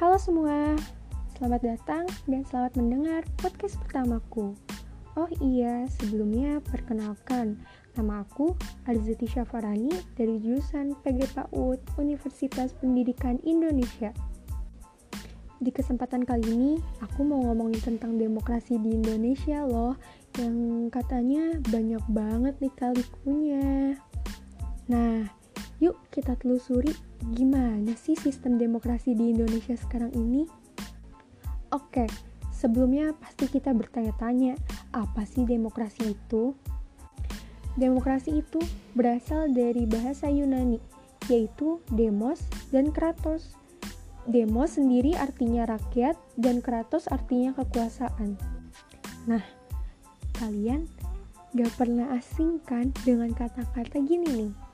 Halo semua, selamat datang dan selamat mendengar podcast pertamaku. Oh iya, sebelumnya perkenalkan, nama aku Arzati Syafarani dari jurusan PGPAUD Universitas Pendidikan Indonesia. Di kesempatan kali ini, aku mau ngomongin tentang demokrasi di Indonesia loh, yang katanya banyak banget nih kalikunya. Nah, yuk kita telusuri gimana sih sistem demokrasi di Indonesia sekarang ini? Oke, sebelumnya pasti kita bertanya-tanya, apa sih demokrasi itu? Demokrasi itu berasal dari bahasa Yunani, yaitu demos dan kratos. Demos sendiri artinya rakyat dan kratos artinya kekuasaan. Nah, kalian gak pernah asing kan dengan kata-kata gini nih?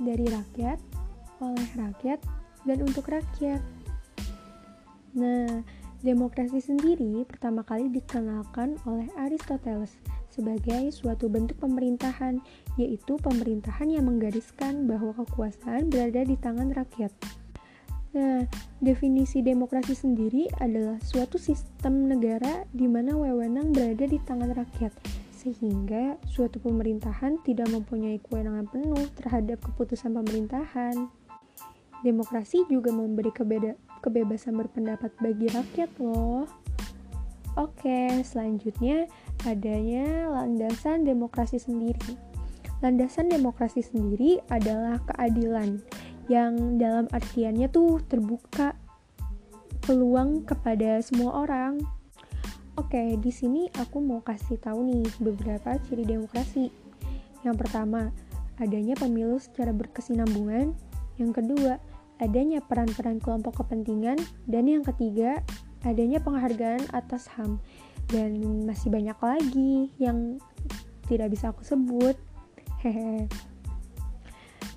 Dari rakyat, oleh rakyat dan untuk rakyat. Nah, demokrasi sendiri pertama kali dikenalkan oleh Aristoteles sebagai suatu bentuk pemerintahan, yaitu pemerintahan yang menggariskan bahwa kekuasaan berada di tangan rakyat. Nah, definisi demokrasi sendiri adalah suatu sistem negara di mana wewenang berada di tangan rakyat, sehingga suatu pemerintahan tidak mempunyai kewenangan penuh terhadap keputusan pemerintahan. Demokrasi juga memberi kebeda kebebasan berpendapat bagi rakyat loh. Oke, selanjutnya adanya landasan demokrasi sendiri. Landasan demokrasi sendiri adalah keadilan yang dalam artiannya tuh terbuka peluang kepada semua orang. Oke, di sini aku mau kasih tahu nih beberapa ciri demokrasi. Yang pertama, adanya pemilu secara berkesinambungan. Yang kedua, adanya peran-peran kelompok kepentingan, dan yang ketiga, adanya penghargaan atas HAM. Dan masih banyak lagi yang tidak bisa aku sebut. Hehe.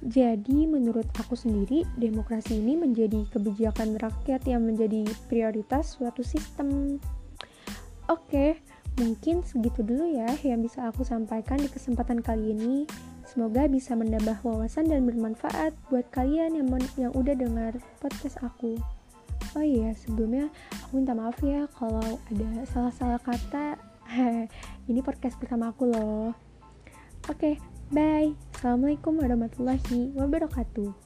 Jadi menurut aku sendiri, demokrasi ini menjadi kebijakan rakyat yang menjadi prioritas suatu sistem. Oke, mungkin segitu dulu ya yang bisa aku sampaikan di kesempatan kali ini. Semoga bisa menambah wawasan dan bermanfaat buat kalian yang yang udah dengar podcast aku. Oh iya, sebelumnya aku minta maaf ya kalau ada salah-salah kata. Ini podcast pertama aku loh. Oke, bye. Assalamualaikum warahmatullahi wabarakatuh.